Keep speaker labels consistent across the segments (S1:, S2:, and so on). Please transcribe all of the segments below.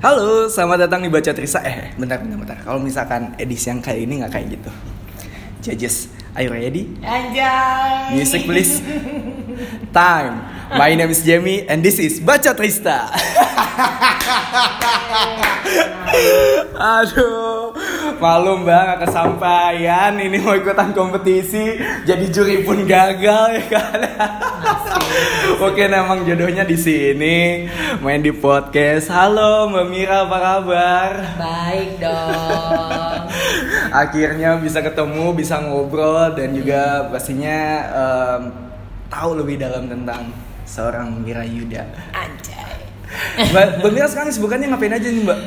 S1: Halo, selamat datang di Baca Trisa. Eh, bentar, bentar, bentar. Kalau misalkan edisi yang kali ini nggak kayak gitu. Judges, are you ready?
S2: Anjay.
S1: Music please. Time. My name is Jamie and this is Baca Trista. Aduh, malu mbak gak kesampaian. Ini mau ikutan kompetisi, jadi juri pun gagal ya kan. Oke, memang jodohnya di sini, main di podcast. Halo Mbak Mira, apa kabar?
S2: Baik dong.
S1: Akhirnya bisa ketemu, bisa ngobrol dan juga pastinya em, tahu lebih dalam tentang seorang Mira Yuda.
S2: Anjay.
S1: Mbak, Mbak Mira sekarang sibukannya ngapain aja nih Mbak?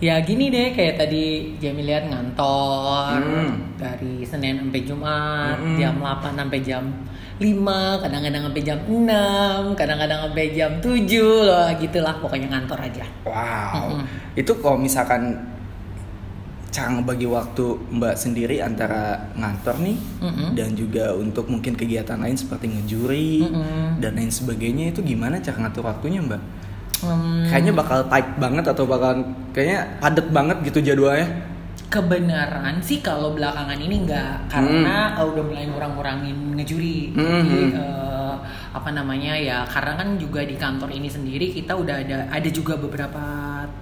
S2: Ya gini deh kayak tadi Jamie lihat ngantor
S1: Hmm.
S2: dari Senin sampai Jumat
S1: Hmm.
S2: jam 8 sampai jam 5, kadang-kadang sampai jam 6, kadang-kadang sampai jam 7 loh gitulah pokoknya ngantor aja.
S1: Wow,
S2: Mm-mm.
S1: itu kalau misalkan cara ngebagi waktu Mbak sendiri antara ngantor nih
S2: Mm-mm.
S1: dan juga untuk mungkin kegiatan lain seperti ngejuri
S2: Mm-mm.
S1: dan lain sebagainya itu gimana cara ngatur waktunya Mbak?
S2: Hmm,
S1: Kayaknya bakal tight banget atau bakal kayaknya padet banget gitu jadwalnya.
S2: kebenaran sih kalau belakangan ini enggak karena uh, udah mulai ngurang-ngurangin ngejuri
S1: Hmm,
S2: jadi
S1: hmm.
S2: uh, apa namanya ya karena kan juga di kantor ini sendiri kita udah ada ada juga beberapa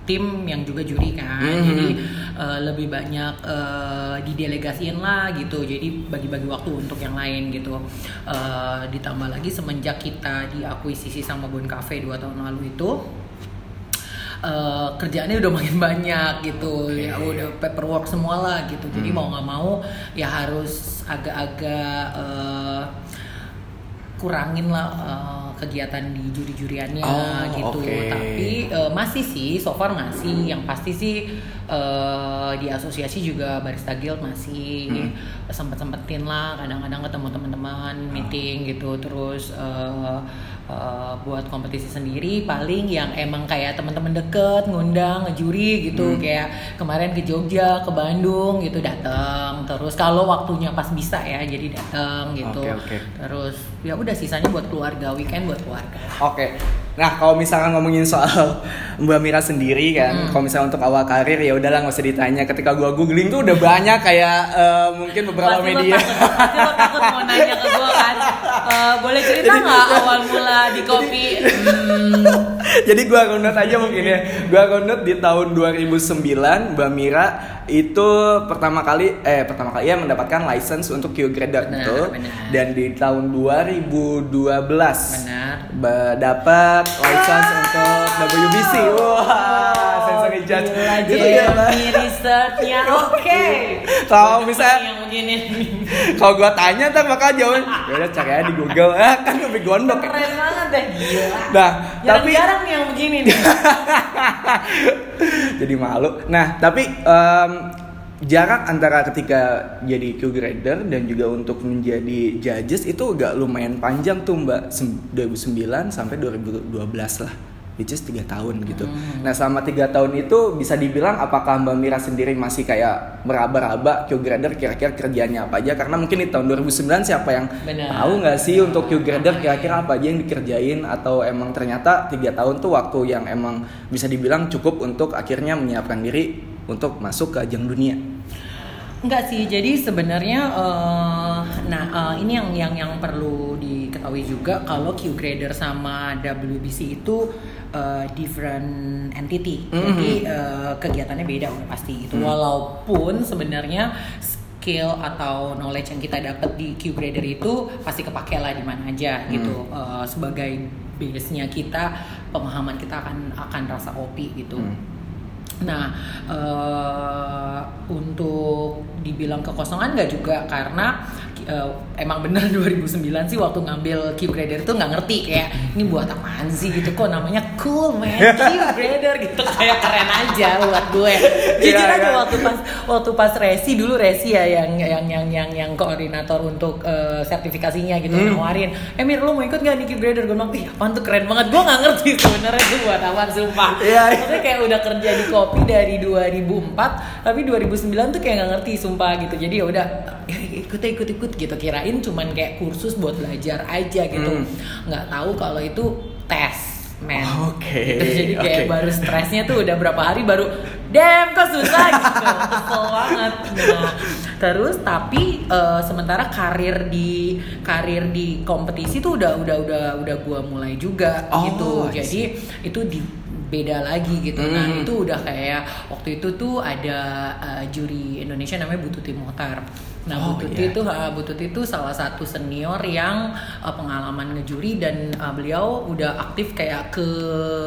S2: tim yang juga juri kan
S1: Hmm.
S2: jadi uh, lebih banyak uh, didelegasiin lah gitu jadi bagi-bagi waktu untuk yang lain gitu Uh, ditambah lagi semenjak kita diakuisisi sama Bon Cafe dua tahun lalu itu eh, kerjaannya udah makin banyak gitu
S1: Oke.
S2: ya udah paperwork semua lah gitu jadi
S1: Hmm.
S2: mau nggak mau ya harus agak-agak eh, kurangin lah eh, kegiatan di juri-juriannya
S1: Oh,
S2: gitu.
S1: oke.
S2: tapi eh, masih sih so far masih. Yang pasti sih eh, di asosiasi juga barista guild masih
S1: Hmm.
S2: sempet sempetin lah. Kadang-kadang ketemu teman-teman meeting gitu. Terus eh, eh, buat kompetisi sendiri paling yang emang kayak teman-teman deket ngundang ngejuri gitu
S1: Hmm.
S2: kayak kemarin ke Jogja ke Bandung gitu datang terus kalau waktunya pas bisa ya jadi datang gitu
S1: Oke, oke.
S2: terus ya udah sisanya buat keluarga weekend buat keluarga
S1: Oke. Nah, kalau misalkan ngomongin soal Mbak Mira sendiri kan,
S2: Hmm.
S1: kalau misalnya untuk awal karir ya udahlah nggak usah ditanya. Ketika gua googling tuh udah banyak kayak eh, mungkin beberapa
S2: pasti
S1: media.
S2: Lo takut, pasti lo takut mau nanya ke gue kan Eh, boleh cerita nggak awal mula di kopi Hmm,
S1: Jadi gua runut aja mungkin ya. Gua runut di tahun 2009 Mbak Mira itu pertama kali eh pertama kali ya mendapatkan license untuk Q grader
S2: Benar,
S1: betul.
S2: benar.
S1: Dan di tahun 2012
S2: benar
S1: dapat license untuk WBC. Wah, sensory judge.
S2: Gila,
S1: Gitu ya.
S2: Jamie researchnya oke.
S1: Kalau misalnya
S2: yang begini
S1: kalau gua tanya ntar bakal jawab. Ya udah cari aja di Google. Ah kan lebih gondok.
S2: Keren banget deh gila.
S1: Nah tapi
S2: jarang-jarang nih yang begini nih.
S1: Jadi malu. Nah tapi em, jarak antara ketika jadi Q grader dan juga untuk menjadi judges itu agak lumayan panjang tuh mbak. Sem- 2009 sampai 2012 lah which is 3 tahun gitu
S2: Hmm.
S1: nah selama tiga tahun itu bisa dibilang apakah mbak Mira sendiri masih kayak meraba-raba Q grader kira-kira kerjanya apa aja karena mungkin di tahun 2009 siapa yang
S2: Benar.
S1: tahu nggak sih untuk Q grader kira-kira apa aja yang dikerjain atau emang ternyata tiga tahun tuh waktu yang emang bisa dibilang cukup untuk akhirnya menyiapkan diri untuk masuk ke ajang dunia.
S2: Enggak sih, jadi sebenarnya eh, nah eh, ini yang yang yang perlu diketahui juga kalau Q grader sama WBC itu eh, different entity. Jadi eh, kegiatannya beda udah pasti gitu. Walaupun sebenarnya skill atau knowledge yang kita dapat di Q grader itu pasti kepake lah di mana aja gitu. Eh, sebagai base-nya kita, pemahaman kita akan akan rasa kopi gitu.
S1: Hmm.
S2: Nah, eh, untuk dibilang kekosongan nggak juga karena eh, emang bener 2009 sih waktu ngambil Q grader itu nggak ngerti kayak ini buat apaan sih gitu kok namanya cool man Q grader gitu kayak keren aja buat gue. Jujur
S1: Iya,
S2: aja
S1: iya.
S2: waktu pas waktu pas resi dulu resi ya yang yang yang yang yang koordinator untuk eh, sertifikasinya gitu
S1: Hmm.
S2: nawarin, eh Mir lu mau ikut gak nih Q grader? Gue bilang, ih apaan tuh keren banget. Gue nggak ngerti sebenarnya itu buat apaan sumpah.
S1: Iya, iya.
S2: Maksudnya kayak udah kerja di kopi dari 2004 tapi 2009 tuh kayak nggak ngerti sumpah gitu jadi ya udah ya, ikut ikut ikut gitu kirain cuman kayak kursus buat belajar aja gitu.
S1: Hmm.
S2: nggak tahu kalau itu tes men.
S1: Oke,
S2: Gitu, jadi kayak
S1: oke.
S2: baru stresnya tuh udah berapa hari baru damn kok susah? Gitu. Kesel banget. Nah terus tapi eh, sementara karir di karir di kompetisi tuh udah udah udah udah gua mulai juga
S1: Oh,
S2: gitu. Jadi itu di beda lagi gitu. Nah
S1: Hmm.
S2: itu udah kayak waktu itu tuh ada eh, juri Indonesia namanya Bututi Mohtar nah
S1: Oh,
S2: Bututi
S1: iya.
S2: itu uh, Bututi itu salah satu senior yang uh, pengalaman ngejuri dan uh, beliau udah aktif kayak ke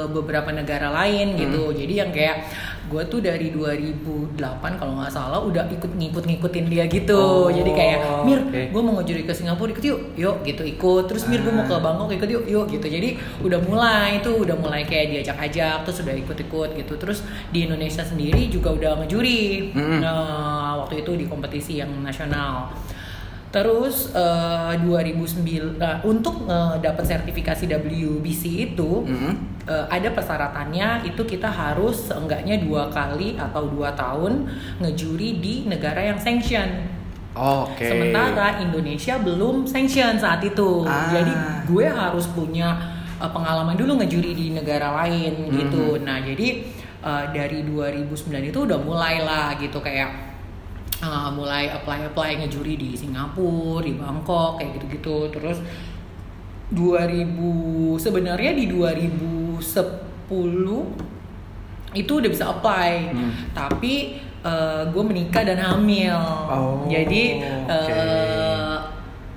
S2: beberapa negara lain gitu.
S1: Hmm.
S2: Jadi yang kayak gue tuh dari 2008 kalau nggak salah udah ikut ngikut-ngikutin dia gitu.
S1: Oh,
S2: Jadi kayak Mir,
S1: oke.
S2: gue mau ngejuri ke Singapura ikut yuk, yuk gitu ikut. Terus Mir gue mau ke
S1: Ah.
S2: Bangkok ikut yuk, yuk gitu. Jadi udah mulai itu udah mulai kayak diajak-ajak terus udah ikut-ikut gitu. Terus di Indonesia sendiri juga udah ngejuri.
S1: Mm-mm.
S2: Nah, waktu itu di kompetisi yang nasional. Terus eh, 2009 nah, untuk eh, dapat sertifikasi WBC itu
S1: Mm.
S2: eh, ada persyaratannya itu kita harus seenggaknya dua kali atau dua tahun ngejuri di negara yang sanction.
S1: Oke.
S2: Sementara Indonesia belum sanction saat itu.
S1: Ah.
S2: Jadi gue harus punya uh, pengalaman dulu ngejuri di negara lain gitu.
S1: Mhm.
S2: Nah, jadi uh, dari 2009 itu udah mulai lah gitu kayak uh, mulai apply apply ngejuri di Singapura, di Bangkok kayak gitu-gitu. Terus 2000 sebenarnya di 2010 itu udah bisa apply.
S1: Hmm.
S2: Tapi gue menikah dan hamil.
S1: Oh,
S2: Jadi
S1: oke.
S2: eh,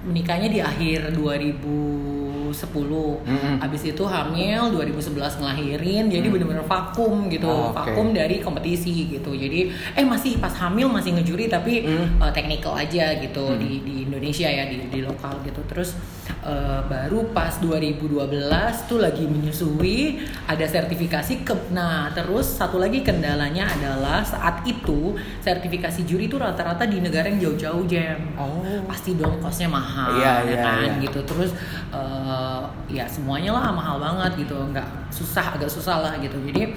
S2: menikahnya di akhir 2010.
S1: Mm-mm.
S2: Habis itu hamil 2011 ngelahirin. Jadi
S1: Hmm.
S2: bener-bener vakum gitu.
S1: Oh, oke.
S2: Vakum dari kompetisi gitu. Jadi eh masih pas hamil masih ngejuri tapi
S1: Hmm.
S2: eh, technical aja gitu
S1: Hmm.
S2: di di Indonesia ya di di lokal gitu. Terus eh, baru pas 2012 tuh lagi menyusui ada sertifikasi ke nah terus satu lagi kendalanya adalah saat itu sertifikasi juri itu rata-rata di negara yang jauh-jauh jam
S1: Oh.
S2: pasti dong kosnya mahal
S1: Iya,
S2: ya
S1: iya,
S2: kan?
S1: iya.
S2: gitu. Terus eh, ya semuanya lah mahal banget gitu. Nggak susah agak susah lah gitu. Jadi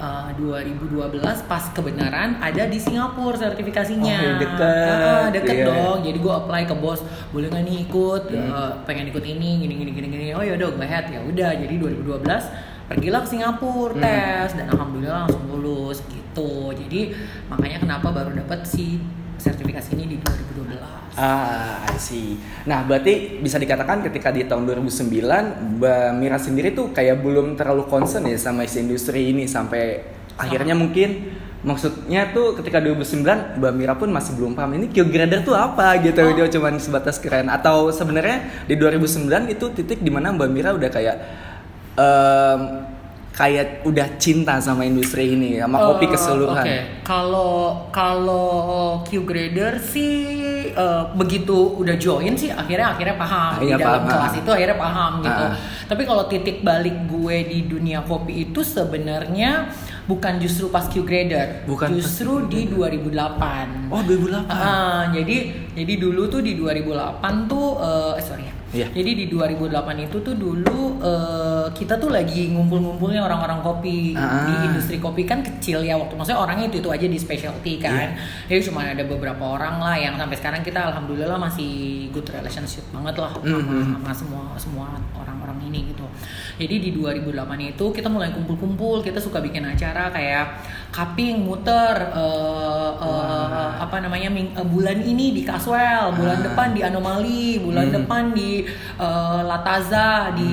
S2: eh, 2012 pas kebenaran ada di Singapura sertifikasinya
S1: Oh, yang deket.
S2: Ah, deket
S1: Iya.
S2: dong jadi gue apply ke bos boleh nggak nih ikut
S1: Hmm.
S2: Eh, pengen ikut ini gini gini gini gini oh ya udah gue head ya udah jadi 2012 pergilah ke Singapura
S1: Hmm.
S2: tes dan alhamdulillah langsung lulus gitu jadi makanya kenapa baru dapat si sertifikasi ini di 2012
S1: Ah, I see. Nah, berarti bisa dikatakan ketika di tahun 2009, Mbak Mira sendiri tuh kayak belum terlalu concern ya sama isi industri ini sampai akhirnya mungkin maksudnya tuh ketika 2009 Mbak Mira pun masih belum paham ini Q grader tuh apa gitu
S2: Oh.
S1: dia cuman sebatas keren atau sebenarnya di 2009 itu titik di mana Mbak Mira udah kayak em, kayak udah cinta sama industri ini sama kopi
S2: Eh,
S1: keseluruhan.
S2: Oke, kalau kalau Q grader sih eh, begitu udah join sih akhirnya akhirnya paham
S1: Iya,
S2: di dalam
S1: paham.
S2: kelas itu akhirnya paham gitu.
S1: Ah.
S2: Tapi kalau titik balik gue di dunia kopi itu sebenarnya bukan justru pas Q grader,
S1: Bukan pas
S2: justru di 2008.
S1: Oh, 2008.
S2: Ah, jadi jadi dulu tuh di 2008 tuh eh, sorry ya.
S1: Iya.
S2: Jadi di 2008 itu tuh dulu eh, kita tuh lagi ngumpul-ngumpulnya orang-orang kopi
S1: Ah.
S2: di industri kopi kan kecil ya waktu maksudnya orangnya itu itu aja di specialty kan. Jadi cuma ada beberapa orang lah yang sampai sekarang kita alhamdulillah masih good relationship banget lah sama,
S1: Mhm.
S2: sama semua semua orang-orang ini gitu. Jadi di 2008 itu kita mulai kumpul-kumpul, kita suka bikin acara kayak cupping, muter eh, eh,
S1: Wah.
S2: apa namanya ming- eh, bulan ini di Caswell, bulan
S1: Ah.
S2: depan di Anomali, bulan
S1: Hmm.
S2: depan di eh, Lataza, di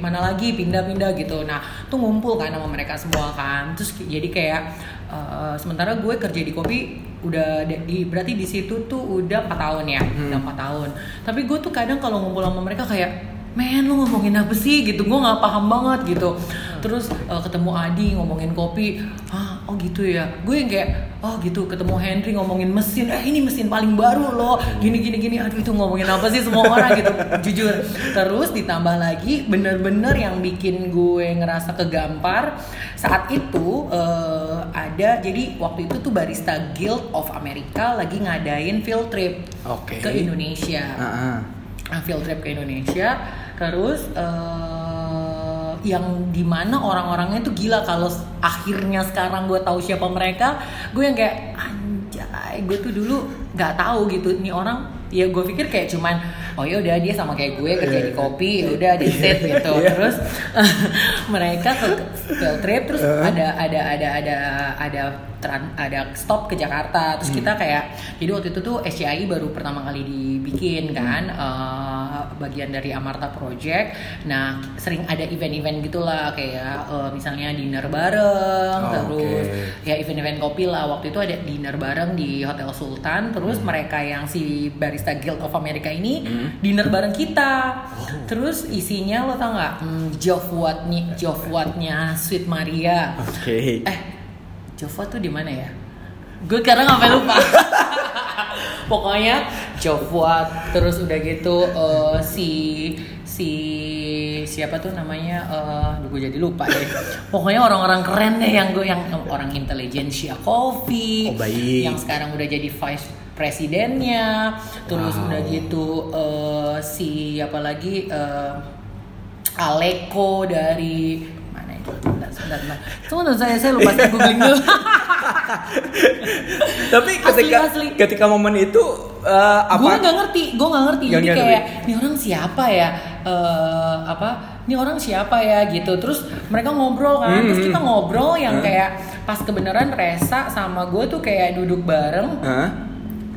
S2: mana lagi pindah-pindah gitu. Nah, tuh ngumpul kan sama mereka semua kan. Terus jadi kayak eh, sementara gue kerja di kopi udah di berarti di situ tuh udah 4 tahun ya,
S1: Hmm.
S2: udah 4 tahun. Tapi gue tuh kadang kalau ngumpul sama mereka kayak Men lu ngomongin apa sih? Gitu. Gue gak paham banget gitu. Terus eh, ketemu Adi ngomongin kopi. Ah oh gitu ya. Gue yang kayak oh gitu ketemu Henry ngomongin mesin. Eh ini mesin paling baru loh. Gini gini gini. Aduh itu ngomongin apa sih semua orang gitu. Jujur. Terus ditambah lagi bener-bener yang bikin gue ngerasa kegampar Saat itu eh, ada Jadi waktu itu tuh Barista Guild of America Lagi ngadain field trip
S1: Oke.
S2: ke Indonesia.
S1: Ah, ah.
S2: Uh, field trip ke Indonesia. Terus eh, yang di mana orang-orangnya tuh gila. Kalau akhirnya sekarang gue tahu siapa mereka gue yang kayak anjay gue tuh dulu nggak tahu gitu. Nih orang ya gue pikir kayak cuman oh ya udah dia sama kayak gue kerja di kopi ya udah di set gitu.
S1: Iya.
S2: terus mereka ke field trip terus ada ada ada ada ada tran- ada stop ke Jakarta. Terus kita kayak jadi waktu itu tuh SCI baru pertama kali dibikin kan eh, bagian dari Amarta Project. Nah sering ada event-event gitulah kayak eh, misalnya dinner bareng
S1: Oh,
S2: terus
S1: oke.
S2: ya event-event kopi lah. Waktu itu ada dinner bareng di Hotel Sultan. Terus mereka yang si barista Guild of America ini dinner bareng kita. Terus isinya lo tau nggak? Hmm, Jofwatnya Jofwatnya Sweet Maria.
S1: Oke.
S2: eh Jova tuh di mana ya? Gue karena sampai lupa. Pokoknya Jofwat terus udah gitu eh, si si siapa tuh namanya eh aduh, gue jadi lupa deh. Pokoknya orang-orang keren deh yang gue yang orang intelijensia coffee
S1: Oh, baik.
S2: yang sekarang udah jadi vice presidennya. Terus
S1: Wow.
S2: udah gitu eh, si apa lagi eh, Aleko dari mana itu sebentar sebentar tunggu saya saya lupa saya googling dulu
S1: Tapi ketika
S2: asli.
S1: ketika momen itu eh, apa?
S2: gue nggak ngerti gue nggak ngerti
S1: Nggak
S2: jadi
S1: ngerti.
S2: kayak ini orang siapa ya Eh apa ini orang siapa ya gitu terus mereka ngobrol kan terus
S1: Hmm.
S2: kita ngobrol yang
S1: Hmm.
S2: kayak pas kebenaran Resa sama gue tuh kayak duduk bareng
S1: Hah?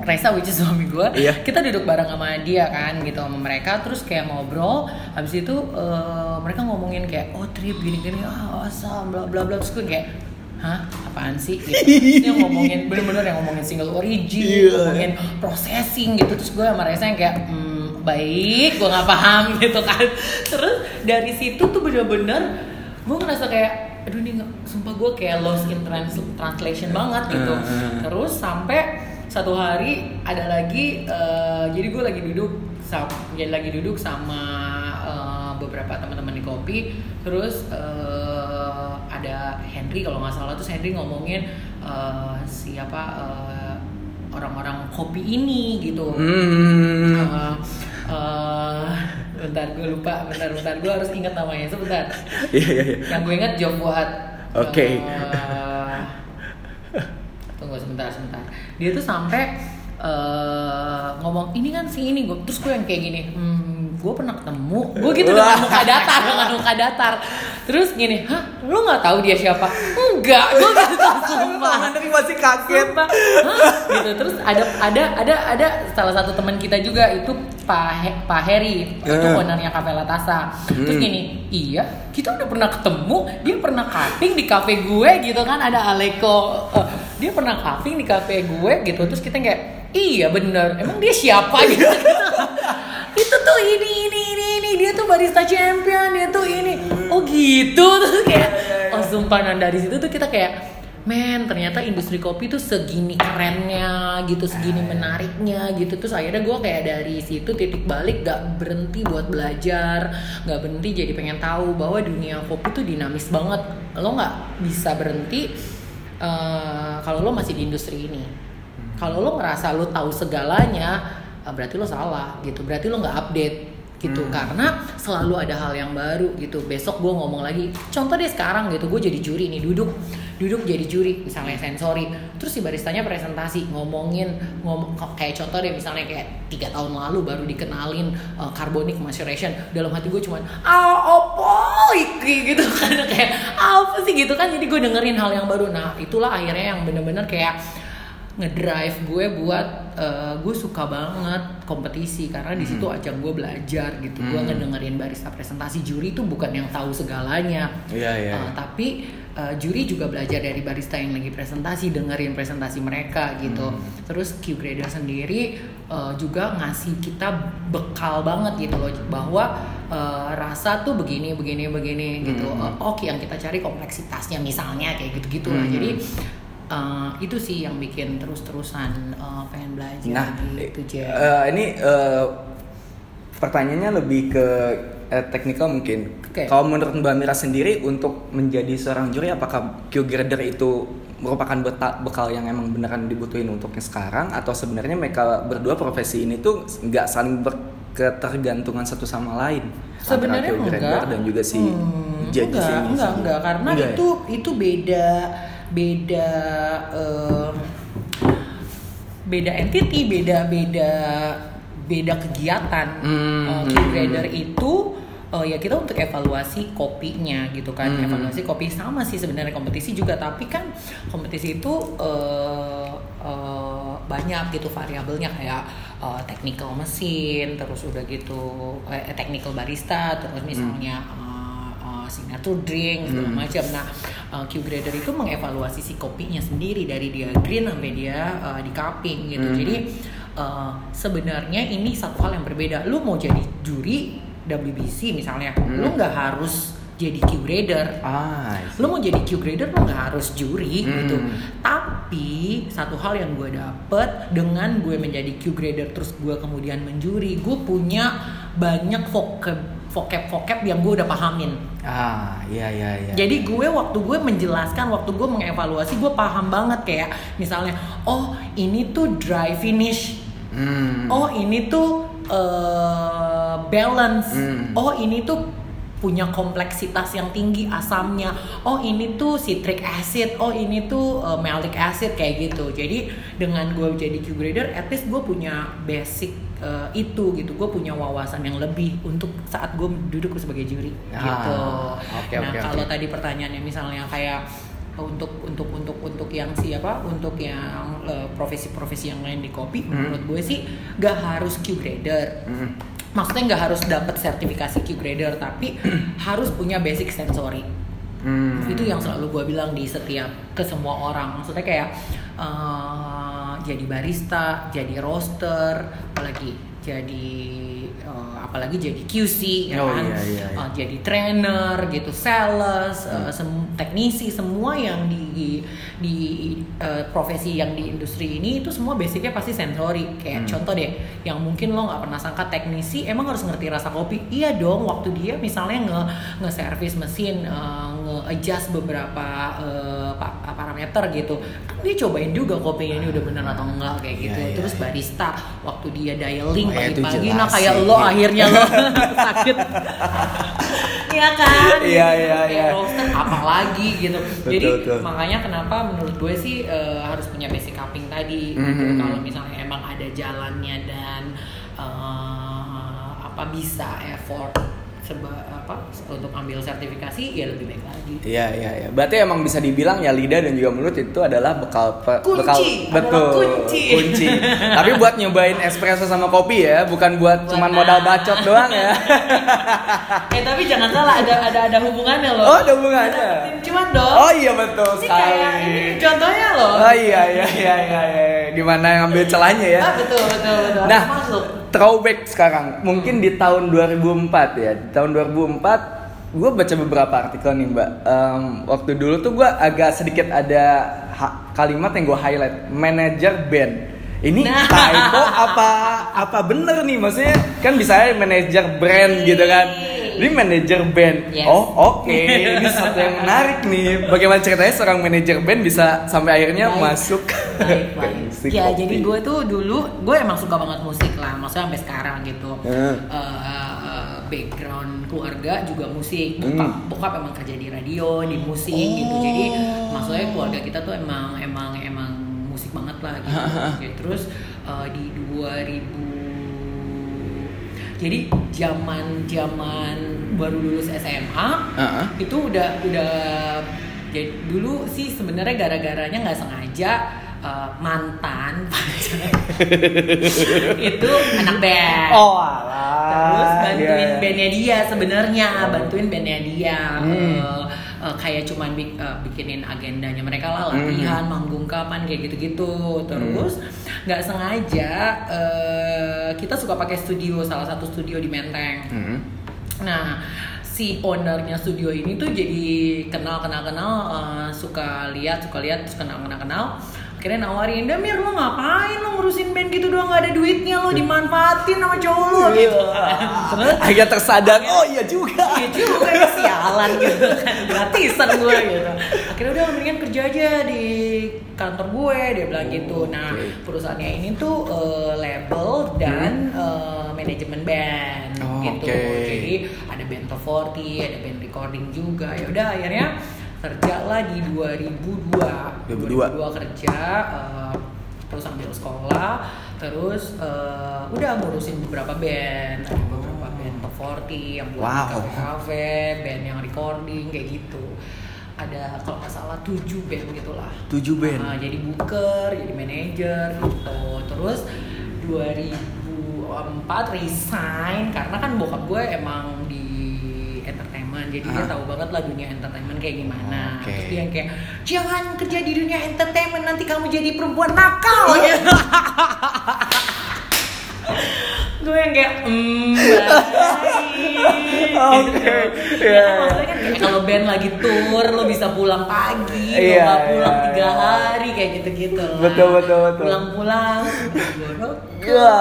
S2: Resa which is suami gue
S1: Iya.
S2: kita duduk bareng sama dia kan gitu sama mereka terus kayak ngobrol habis itu eh, mereka ngomongin kayak oh trip gini gini ah awesome bla bla bla terus gue kayak hah apaan sih gitu. Terus dia ngomongin bener-bener yang ngomongin single origin
S1: Iya.
S2: ngomongin processing gitu terus gue sama Resa yang kayak hmm, baik gue nggak paham gitu kan terus dari situ tuh bener-bener gue ngerasa kayak aduh ini sumpah gue kayak lost in trans- translation banget gitu
S1: Hmm, hmm.
S2: terus sampai satu hari ada lagi eh, jadi gue lagi duduk sama jadi lagi duduk sama eh, beberapa teman-teman di kopi terus eh, ada Henry kalau nggak salah terus Henry ngomongin eh, siapa eh, orang-orang kopi ini gitu
S1: Hmm.
S2: Eh, eh, bentar gue lupa bentar bentar gue harus ingat namanya sebentar
S1: Iya iya iya.
S2: yang gue ingat Job buat
S1: Oke.
S2: tunggu sebentar sebentar dia tuh sampai eh, ngomong ini kan si ini gue terus gue yang kayak gini hmm, gue pernah ketemu gue gitu dengan muka datar dengan muka datar terus gini hah lu nggak tahu dia siapa enggak gue gitu sumpah
S1: Henry masih kaget.
S2: Sumpah. Hah? gitu terus ada ada ada ada salah satu teman kita juga itu Pak He- Pak Heri itu
S1: Eh.
S2: ownernya Cafe Latasa terus
S1: Hmm.
S2: gini iya kita udah pernah ketemu dia pernah cutting di cafe gue gitu kan ada Aleko Eh, dia pernah cutting di cafe gue gitu terus kita kayak iya bener emang dia siapa? Gitu. Itu tuh ini ini ini ini dia tuh barista champion dia tuh ini. Oh gitu. Terus kayak oh sumpah nah dari situ tuh kita kayak men ternyata industri kopi tuh segini kerennya gitu segini menariknya gitu. Terus akhirnya gue kayak dari situ titik balik gak berhenti buat belajar gak berhenti jadi pengen tahu bahwa dunia kopi tuh dinamis banget. Lo nggak bisa berhenti eh, kalau lo masih di industri ini kalau lo ngerasa lo tahu segalanya eh, berarti lo salah gitu. Berarti lo nggak update gitu. Karena selalu ada hal yang baru gitu. Besok gue ngomong lagi contoh deh sekarang gitu gue jadi juri nih duduk duduk jadi juri. Misalnya sensori. Terus si baristanya presentasi ngomongin ngomong kayak contoh deh misalnya kayak tiga tahun lalu baru dikenalin uh, carbonic maceration. Dalam hati gue cuman ah opo iki gitu kan. Kayak apa sih? Gitu kan. Jadi gue dengerin hal yang baru. Nah itulah akhirnya yang bener-bener kayak ngedrive gue buat eh, gue suka banget kompetisi karena di situ ajang gue belajar gitu gue
S1: Hmm.
S2: ngedengerin barista presentasi juri itu bukan yang tahu segalanya
S1: Iya iya.
S2: Eh, tapi eh, juri juga belajar dari barista yang lagi presentasi dengerin presentasi mereka gitu
S1: Hmm.
S2: terus Q grader sendiri eh, juga ngasih kita bekal banget gitu loh bahwa eh, rasa tuh begini begini begini gitu
S1: Hmm.
S2: Eh, oke yang kita cari kompleksitasnya misalnya kayak gitu gitulah
S1: Hmm.
S2: jadi eh, itu sih yang bikin terus-terusan eh, pengen belajar
S1: Nah,
S2: gitu
S1: eh, ini eh, pertanyaannya lebih ke eh, teknikal mungkin.
S2: Oke.
S1: Kalau menurut Mbak Mira sendiri untuk menjadi seorang juri apakah Q grader itu merupakan bekal yang emang beneran dibutuhin untuk yang sekarang atau sebenarnya mereka berdua profesi ini tuh nggak saling berketergantungan satu sama lain antara
S2: Sebenarnya enggak.
S1: dan juga si
S2: Hmm, enggak, enggak,
S1: sih.
S2: enggak, karena
S1: Enggak ya?
S2: itu itu beda beda eh, beda entity, beda beda beda kegiatan.
S1: Hmm.
S2: Uh, Q-grader itu uh, ya kita untuk evaluasi kopinya gitu kan.
S1: Hmm.
S2: Evaluasi kopi sama sih sebenarnya kompetisi juga tapi kan kompetisi itu uh, uh, banyak gitu variabelnya kayak uh, technical mesin, terus udah gitu eh, technical barista, terus misalnya uh, uh, signature drink segala
S1: Hmm.
S2: macam. Nah, uh, Q grader itu mengevaluasi si kopinya sendiri dari dia green sampai dia uh, di cupping gitu.
S1: Hmm.
S2: Jadi uh, sebenarnya ini satu hal yang berbeda. Lu mau jadi juri WBC misalnya,
S1: Hmm.
S2: lu nggak harus jadi Q grader.
S1: Ah.
S2: Lu mau jadi Q grader lu nggak harus juri
S1: Hmm.
S2: gitu. Tapi satu hal yang gue dapet dengan gue menjadi Q grader terus gue kemudian menjuri, gue punya banyak vocab vocab vocab yang gue udah pahamin.
S1: Ah, iya iya iya.
S2: Jadi gue waktu gue menjelaskan, waktu gue mengevaluasi, gue paham banget kayak misalnya, oh ini tuh dry finish,
S1: Hmm.
S2: oh ini tuh eh, balance,
S1: Hmm.
S2: oh ini tuh punya kompleksitas yang tinggi asamnya, oh ini tuh citric acid, oh ini tuh eh, malic acid kayak gitu. Jadi dengan gue jadi Q grader, at least gue punya basic eh, itu gitu, gue punya wawasan yang lebih untuk saat gue duduk sebagai juri
S1: Ah,
S2: gitu.
S1: oke,
S2: nah
S1: oke,
S2: kalau
S1: oke.
S2: tadi pertanyaannya misalnya kayak untuk untuk untuk untuk yang siapa untuk yang eh, profesi-profesi yang lain di kopi
S1: Hmm.
S2: menurut gue sih gak harus Q grader
S1: Hmm.
S2: Maksudnya nggak harus dapat sertifikasi Q grader tapi harus punya basic sensory
S1: Hmm.
S2: itu yang selalu gue bilang di setiap ke semua orang maksudnya kayak eh, jadi barista jadi roaster apalagi jadi eh, apalagi jadi QC ya
S1: Oh,
S2: kan
S1: iya, iya, iya.
S2: Eh, jadi trainer gitu sales eh, sem- teknisi semua yang di di eh, profesi yang di industri ini itu semua basicnya pasti sensori kayak
S1: Hmm.
S2: contoh deh yang mungkin lo nggak pernah sangka teknisi emang harus ngerti rasa kopi iya dong waktu dia misalnya nge nge service mesin eh, nge adjust beberapa pa- parameter gitu kan dia cobain juga kopinya ini udah bener atau enggak kayak gitu
S1: Iya, iya,
S2: terus
S1: iya.
S2: barista waktu dia dialing
S1: ya,
S2: pagi-pagi nah kayak lo akhirnya lo sakit Iya kan?
S1: Iya, iya,
S2: Kayak
S1: iya.
S2: roaster apalagi gitu.
S1: Betul,
S2: Jadi
S1: betul.
S2: makanya kenapa menurut gue sih eh, harus punya basic cupping tadi. gitu.
S1: Mhm.
S2: Kalau misalnya emang ada jalannya dan eh, apa bisa effort seba apa untuk ambil sertifikasi ya lebih baik lagi.
S1: Iya iya iya. Berarti emang bisa dibilang ya lidah dan juga mulut itu adalah bekal pe-
S2: Kunci,
S1: bekal betul
S2: kunci.
S1: Tapi buat nyobain espresso sama kopi ya, bukan buat
S2: Buat
S1: cuman
S2: nah.
S1: modal bacot doang ya.
S2: eh tapi jangan salah ada ada ada hubungannya loh.
S1: Oh, ada hubungannya.
S2: Cuan dong.
S1: Oh iya betul
S2: Ini kayak ini
S1: sekali.
S2: contohnya loh.
S1: Oh iya iya iya iya. iya. Gimana ngambil celahnya ya?
S2: Ah, betul betul betul.
S1: Nah,
S2: masuk.
S1: Throwback sekarang. Mungkin di tahun 2004 ya. Di tahun 2004 gue baca beberapa artikel nih mbak. Em, waktu dulu tuh gue agak sedikit ada kalimat yang gue highlight. Manager band. Ini
S2: Nah.
S1: typo apa apa bener nih maksudnya kan bisa manajer brand gitu kan. Ini manajer band.
S2: Yes.
S1: Oh oke, ini sesuatu yang menarik nih. Bagaimana ceritanya seorang manajer band bisa sampai akhirnya
S2: Baik.
S1: masuk
S2: Baik,
S1: ke
S2: baik. Ya
S1: kopi?
S2: jadi gue tuh dulu gue emang suka banget musik lah, maksudnya sampai sekarang gitu.
S1: Hmm.
S2: Eh, eh, background keluarga juga musik, bokap,
S1: Hmm.
S2: bokap emang kerja di radio, di musik gitu. Jadi maksudnya keluarga kita tuh emang emang emang musik banget lah gitu. Oke, Terus eh, di 2000 jadi zaman zaman baru lulus SMA
S1: Heeh.
S2: itu udah udah jadi dulu sih sebenarnya gara-garanya nggak sengaja eh, mantan pacar itu anak band
S1: Oh alah.
S2: terus bantuin
S1: Iya.
S2: bandnya dia sebenarnya bantuin bandnya dia
S1: Hmm.
S2: Eh, eh, kayak cuman bik- eh, bikinin agendanya mereka lah latihan manggung kapan kayak gitu-gitu. Terus nggak sengaja eh, kita suka pakai studio salah satu studio di Menteng.
S1: Hmm.
S2: Nah, si ownernya studio ini tuh jadi kenal kenal kenal eh, suka lihat suka lihat terus kenal kenal kenal akhirnya nawarin Damir lo ngapain lo ngurusin band gitu doang? Gak ada duitnya lo dimanfaatin sama cowok lo gitu. Terus
S1: Akhirnya tersadar, oh iya juga.
S2: Iya juga ya sialan gitu. Kan gratisan gue gitu. Akhirnya udah mendingan kerja aja di kantor gue dia bilang gitu. Nah perusahaannya ini tuh eh, label dan eh, manajemen band
S1: Oh,
S2: gitu.
S1: oke.
S2: jadi ada band top 40 ada band recording juga. Ya udah akhirnya kerja lah di 2002
S1: 2002.
S2: 2002 kerja eh, terus sambil sekolah terus uh, udah ngurusin beberapa band ada beberapa band top 40 yang buat
S1: Wow.
S2: cafe cafe band yang recording kayak gitu ada kalau nggak salah tujuh band gitulah
S1: Tujuh band.
S2: Nah, jadi booker jadi manajer gitu terus 2004 resign karena kan bokap gue emang di entertainment jadi dia
S1: Ah.
S2: tahu banget lah dunia entertainment kayak gimana
S1: Oke.
S2: terus dia yang kayak jangan kerja di dunia entertainment nanti kamu jadi perempuan nakal ya gue yang kayak baik
S1: Oke,
S2: gitu.
S1: iya,
S2: Ya kan, maksudnya kan kayak kalau band lagi tour lo bisa pulang pagi lo
S1: Iya,
S2: nggak pulang
S1: iya,
S2: tiga
S1: iya.
S2: hari kayak gitu gitu
S1: Betul, betul, betul.
S2: pulang-pulang
S1: Iya.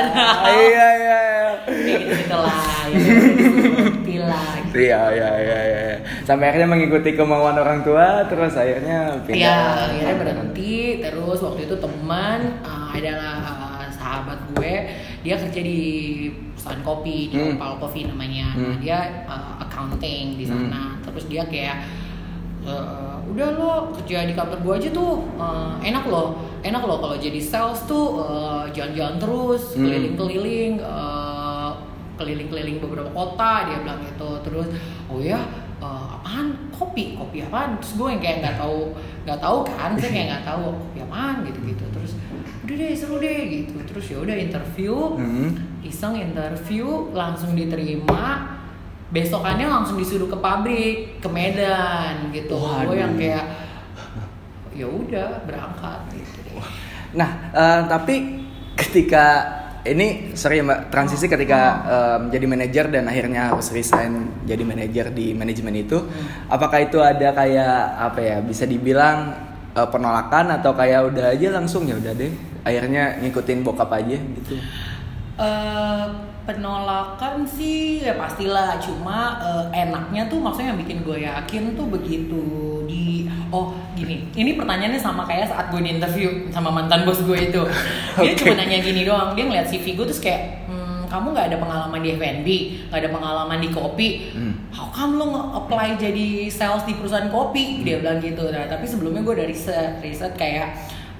S1: Iya iya iya.
S2: kayak gitu gitu lah ya seperti lah gitu.
S1: Iya iya iya iya. Sampai akhirnya mengikuti kemauan orang tua terus akhirnya pindah.
S2: Iya, akhirnya berhenti. Terus waktu itu teman uh, adalah uh, sahabat gue, dia kerja di perusahaan kopi di
S1: Hmm.
S2: Opal Coffee namanya. Nah,
S1: Hmm.
S2: dia uh, accounting di sana. Terus dia kayak uh, udah lo kerja di kantor gue aja tuh uh, enak loh, enak loh kalau jadi sales tuh uh, jalan-jalan terus,
S1: Hmm.
S2: keliling-keliling. uh, keliling-keliling beberapa kota dia bilang gitu. Terus oh ya eh, apaan? Kopi? Kopi apaan? Terus gue yang kayak nggak tahu nggak tahu kan saya kayak nggak tahu kopi apaan? Gitu gitu terus udah deh seru deh gitu. Terus ya udah interview.
S1: Hmm.
S2: iseng interview langsung diterima. Besokannya langsung disuruh ke pabrik ke Medan gitu. Gue yang kayak ya udah berangkat gitu. Deh
S1: Nah, eh, tapi ketika ini sorry ya mbak transisi ketika em, jadi manajer dan akhirnya harus resign jadi manajer di manajemen itu, apakah itu ada kayak apa ya bisa dibilang eh, penolakan atau kayak udah aja langsung ya udah deh akhirnya ngikutin bokap aja gitu.
S2: Eh, penolakan sih ya pastilah. Cuma eh, enaknya tuh maksudnya yang bikin gue yakin tuh begitu. Di oh gini. Ini pertanyaannya sama kayak saat gue di interview sama mantan bos gue itu. Dia
S1: Oke.
S2: cuma nanya gini doang. Dia ngeliat CV gue terus kayak "Hmm, kamu nggak ada pengalaman di F&B nggak ada pengalaman di kopi.
S1: Hmm.
S2: how come lo nge-apply jadi sales di perusahaan kopi? Dia bilang gitu. Nah tapi sebelumnya gue dari riset riset kayak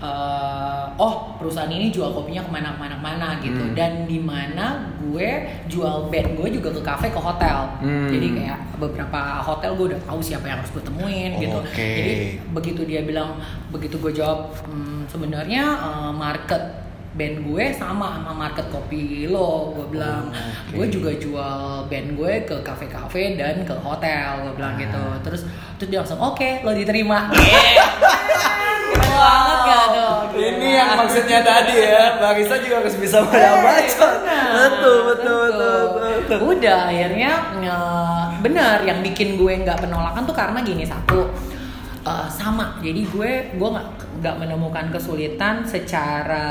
S2: eh, oh perusahaan ini jual kopinya ke mana ke mana ke mana gitu
S1: Hmm.
S2: dan di mana gue jual band gue juga ke kafe ke hotel
S1: Hmm.
S2: jadi kayak beberapa hotel gue udah tahu siapa yang harus gue temuin gitu
S1: Oke.
S2: jadi begitu dia bilang begitu gue jawab "Hmm, sebenarnya eh, market band gue sama sama market kopi lo gue bilang
S1: Oh, oke.
S2: gue juga jual band gue ke kafe-kafe dan ke hotel gue bilang
S1: Ah.
S2: gitu terus terus dia langsung oke lo diterima Keren banget gak tuh
S1: Ini yang maksudnya tadi ya, Barista juga harus bisa membaca.
S2: Benar,
S1: Betul, betul, betul, betul.
S2: Udah akhirnya benar yang bikin gue nggak penolakan tuh karena gini satu eh, sama. Jadi gue gue nggak nggak menemukan kesulitan secara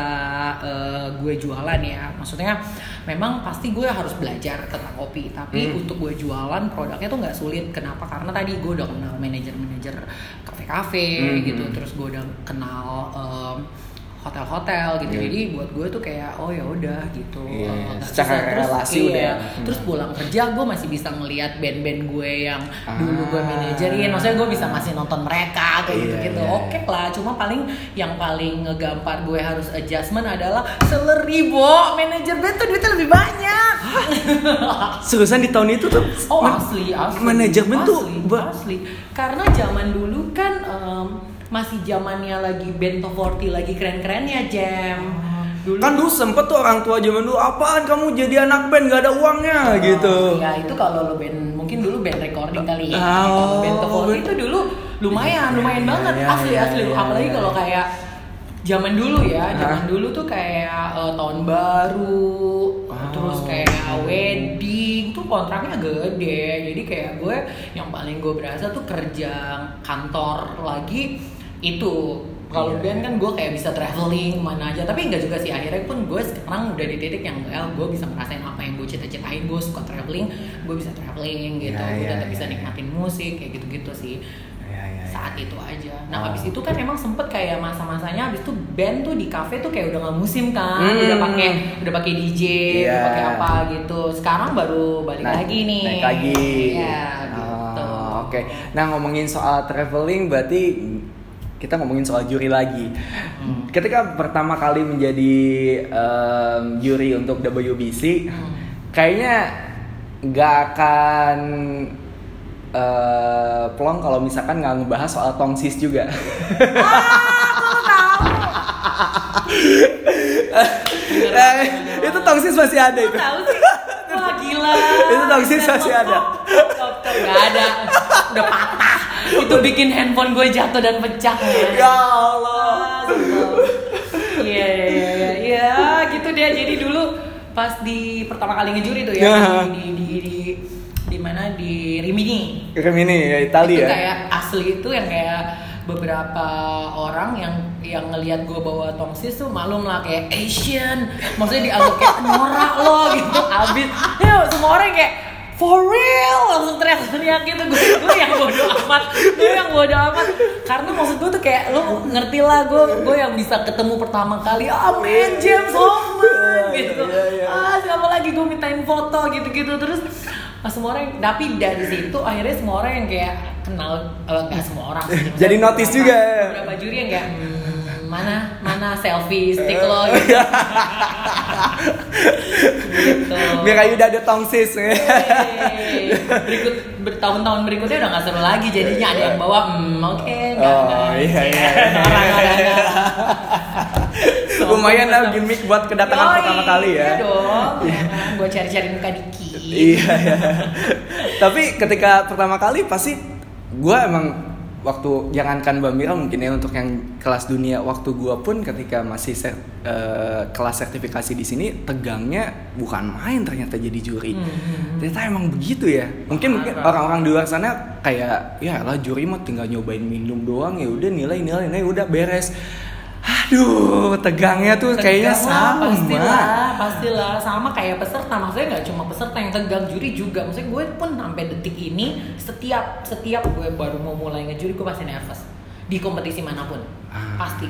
S2: eh, gue jualan ya. Maksudnya memang pasti gue harus belajar tentang kopi. Tapi
S1: Hmm.
S2: untuk gue jualan produknya tuh nggak sulit. Kenapa? Karena tadi gue udah kenal manajer-manajer kafe-kafe
S1: Hmm.
S2: gitu. Terus gue udah kenal em, hotel-hotel gitu
S1: Iya.
S2: jadi buat gue tuh kayak oh ya udah gitu Eh, nggak
S1: secara.
S2: Terus,
S1: relasi
S2: iya,
S1: udah.
S2: terus pulang kerja gue masih bisa ngelihat band-band gue yang
S1: Ah.
S2: dulu gue manajerin maksudnya gue bisa masih nonton mereka kayak
S1: Iya,
S2: gitu gitu
S1: iya,
S2: oke lah cuma paling yang paling ngegampar gue harus adjustment adalah salary bo manajer band tuh duitnya lebih banyak
S1: Seriusan di tahun itu tuh
S2: Oh asli, asli.
S1: manajemen tuh
S2: asli, asli. Karena zaman dulu kan em, masih zamannya lagi band top 40 lagi keren-kerennya jam. Dulu
S1: kan dulu sempet tuh orang tua zaman dulu apaan kamu jadi anak band gak ada uangnya gitu.
S2: Ya itu kalau lo band mungkin dulu band recording kali ya.
S1: Oh.
S2: Kalau band top 40 itu dulu lumayan, lumayan
S1: Iya,
S2: banget
S1: iya,
S2: asli
S1: iya,
S2: asli.
S1: iya,
S2: Apalagi
S1: iya.
S2: kalau kayak zaman dulu ya, zaman
S1: Hah?
S2: dulu tuh kayak eh, tahun baru,
S1: Oh.
S2: terus kayak wedding tuh kontraknya gede. Jadi kayak gue yang paling gue berasa tuh kerja kantor lagi itu kalau
S1: Iya,
S2: band
S1: iya.
S2: kan gue kayak bisa traveling mana aja tapi enggak juga sih akhirnya pun gue sekarang udah di titik yang well gue bisa ngerasain apa yang gue cita-citain gue suka traveling gue bisa traveling gitu
S1: Iya,
S2: gue
S1: iya,
S2: tetap bisa
S1: iya, iya.
S2: nikmatin musik kayak gitu-gitu sih
S1: Iya, iya, iya.
S2: saat itu aja nah
S1: Oh.
S2: habis itu kan emang sempet kayak masa-masanya habis itu band tuh di cafe tuh kayak udah nggak musim kan
S1: Hmm.
S2: udah pakai udah pakai DJ
S1: Iya.
S2: udah pakai apa gitu sekarang baru balik
S1: Naik-
S2: lagi nih
S1: Naik lagi.
S2: ya gitu
S1: Oh, Oke. Nah ngomongin soal traveling berarti kita ngomongin soal juri lagi. Ketika pertama kali menjadi em, juri untuk WBC, kayaknya nggak akan eh, plong kalau misalkan nggak ngebahas soal tongsis juga. Eh, itu tongsis masih ada itu.
S2: tahu sih wah gila
S1: Itu tongsis masih ada.
S2: stop. nggak ada udah patah itu bikin handphone gue jatuh dan pecah men.
S1: Ya Allah.
S2: Ah, stop. Iya, iya, iya, iya, gitu dia. Jadi dulu pas di pertama kali ngejuri tuh ya
S1: Ya.
S2: di di di di, di mana di Rimini.
S1: Rimini ya Italia.
S2: itu kayak asli itu yang kayak beberapa orang yang yang ngelihat gue bawa tongsis tuh malum lah kayak Asian maksudnya dianggap kayak norak lo gitu abis ya semua orang kayak for real langsung teriak-teriak gitu gue gue yang bodo amat gue yang bodo amat karena maksud gue tuh kayak lo ngerti lah gue gue yang bisa ketemu pertama kali amin James Hoffman
S1: Iya,
S2: gitu
S1: iya, iya.
S2: ah siapa lagi gue mintain foto gitu-gitu terus semua orang tapi dari situ akhirnya semua orang yang kayak kenal eh, nggak semua orang sih.
S1: Jadi notice juga.
S2: beberapa juri yang kayak "Hmm, mana mana selfie stick lo gitu.
S1: Biar kayak udah ada tongsis.
S2: Berikut bertahun-tahun berikutnya udah nggak seru lagi jadinya ada yang bawa hmm oke nggak
S1: Oh,
S2: nggak
S1: iya, iya.
S2: orang-orang
S1: Lumayan lah gimmick buat kedatangan
S2: Yoi,
S1: pertama kali ya.
S2: Iya dong. Gue cari-cari muka Diki.
S1: Iya, iya. Tapi ketika pertama kali pasti gue emang waktu jangankan Mbak Mira mungkin ya untuk yang kelas dunia waktu gue pun ketika masih ser- eh, kelas sertifikasi di sini tegangnya bukan main ternyata jadi juri.
S2: Hmm.
S1: ternyata emang begitu ya. Mungkin mungkin orang-orang di luar sana kayak ya lah juri mah tinggal nyobain minum doang ya udah nilai nilai nilai udah beres aduh tegangnya tuh kayaknya
S2: Tegang lah,
S1: sama
S2: pastilah pastilah. Sama kayak peserta maksudnya nggak cuma peserta yang tegang juri juga. Maksudnya gue pun sampai detik ini setiap setiap gue baru mau mulai ngejuri gue pasti nervous. Di kompetisi mana pun.
S1: Ah.
S2: pasti.